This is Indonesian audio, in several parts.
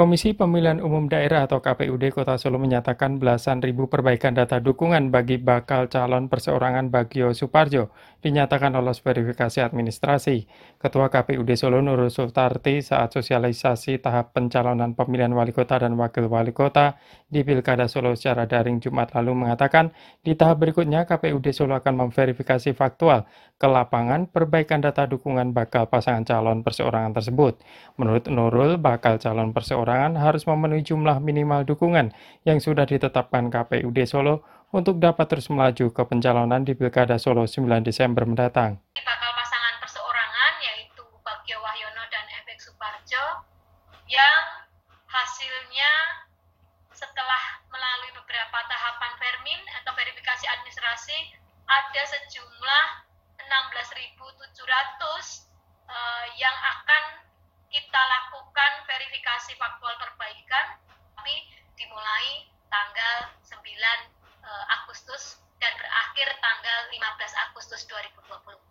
Komisi Pemilihan Umum Daerah atau KPUD Kota Solo menyatakan belasan ribu perbaikan data dukungan bagi bakal calon perseorangan Bagio Suparjo dinyatakan lolos verifikasi administrasi. Ketua KPUD Solo Nurul Sultarti saat sosialisasi tahap pencalonan pemilihan wali kota dan wakil wali kota di Pilkada Solo secara daring Jumat lalu mengatakan di tahap berikutnya KPUD Solo akan memverifikasi faktual ke lapangan perbaikan data dukungan bakal pasangan calon perseorangan tersebut. Menurut Nurul, bakal calon perseorangan perorangan harus memenuhi jumlah minimal dukungan yang sudah ditetapkan KPUD Solo untuk dapat terus melaju ke pencalonan di Pilkada Solo 9 Desember mendatang. Bakal pasangan perseorangan yaitu Bagio Wahyono dan Efek Suparjo yang hasilnya setelah melalui beberapa tahapan vermin atau verifikasi administrasi ada sejumlah 16.700 uh, yang akan kita lakukan verifikasi faktual perbaikan, tapi dimulai tanggal 9 eh, Agustus dan berakhir tanggal 15 Agustus 2020.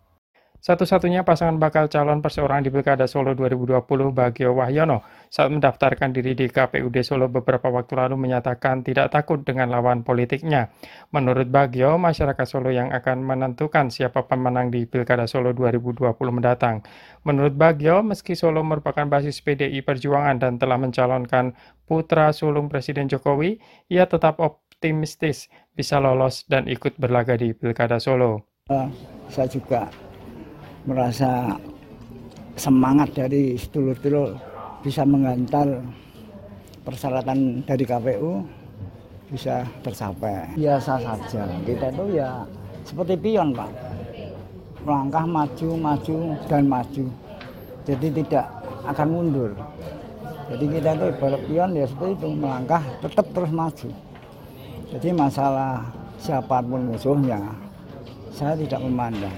Satu-satunya pasangan bakal calon perseorangan di Pilkada Solo 2020 Bagio Wahyono saat mendaftarkan diri di KPUD Solo beberapa waktu lalu menyatakan tidak takut dengan lawan politiknya. Menurut Bagio, masyarakat Solo yang akan menentukan siapa pemenang di Pilkada Solo 2020 mendatang. Menurut Bagio, meski Solo merupakan basis PDI Perjuangan dan telah mencalonkan putra sulung Presiden Jokowi, ia tetap optimistis bisa lolos dan ikut berlaga di Pilkada Solo. Uh, saya juga merasa semangat dari sedulur-sedulur bisa menggantar persyaratan dari KPU bisa tercapai. Biasa saja, kita itu ya seperti pion Pak. Melangkah maju, maju, dan maju. Jadi tidak akan mundur. Jadi kita itu ibarat pion ya seperti itu, melangkah tetap terus maju. Jadi masalah siapa pun musuhnya, saya tidak memandang.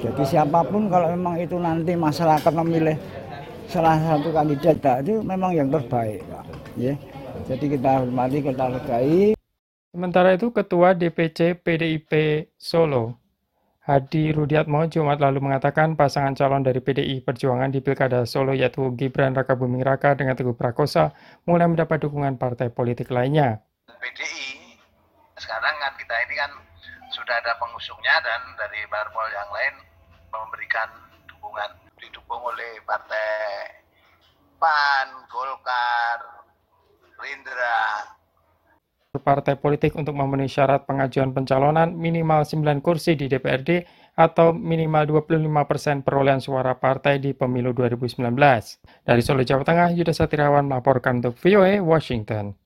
Jadi siapa pun kalau memang itu nanti masyarakat memilih salah satu kandidat itu memang yang terbaik, Pak. Ya. Jadi kita hormati, kita hargai. Sementara itu Ketua DPC PDIP Solo, Hadi Rudiatmo Jumat lalu mengatakan pasangan calon dari PDI Perjuangan di Pilkada Solo yaitu Gibran Raka Buming Raka dengan Teguh Prakosa mulai mendapat dukungan partai politik lainnya. PDI sekarang kan kita ini kan sudah ada pengusungnya dan dari parpol yang lain memberikan dukungan didukung oleh partai PAN, Golkar, Rindra. Partai politik untuk memenuhi syarat pengajuan pencalonan minimal 9 kursi di DPRD atau minimal 25 persen perolehan suara partai di pemilu 2019. Dari Solo, Jawa Tengah, Yuda Satirawan melaporkan untuk VOA Washington.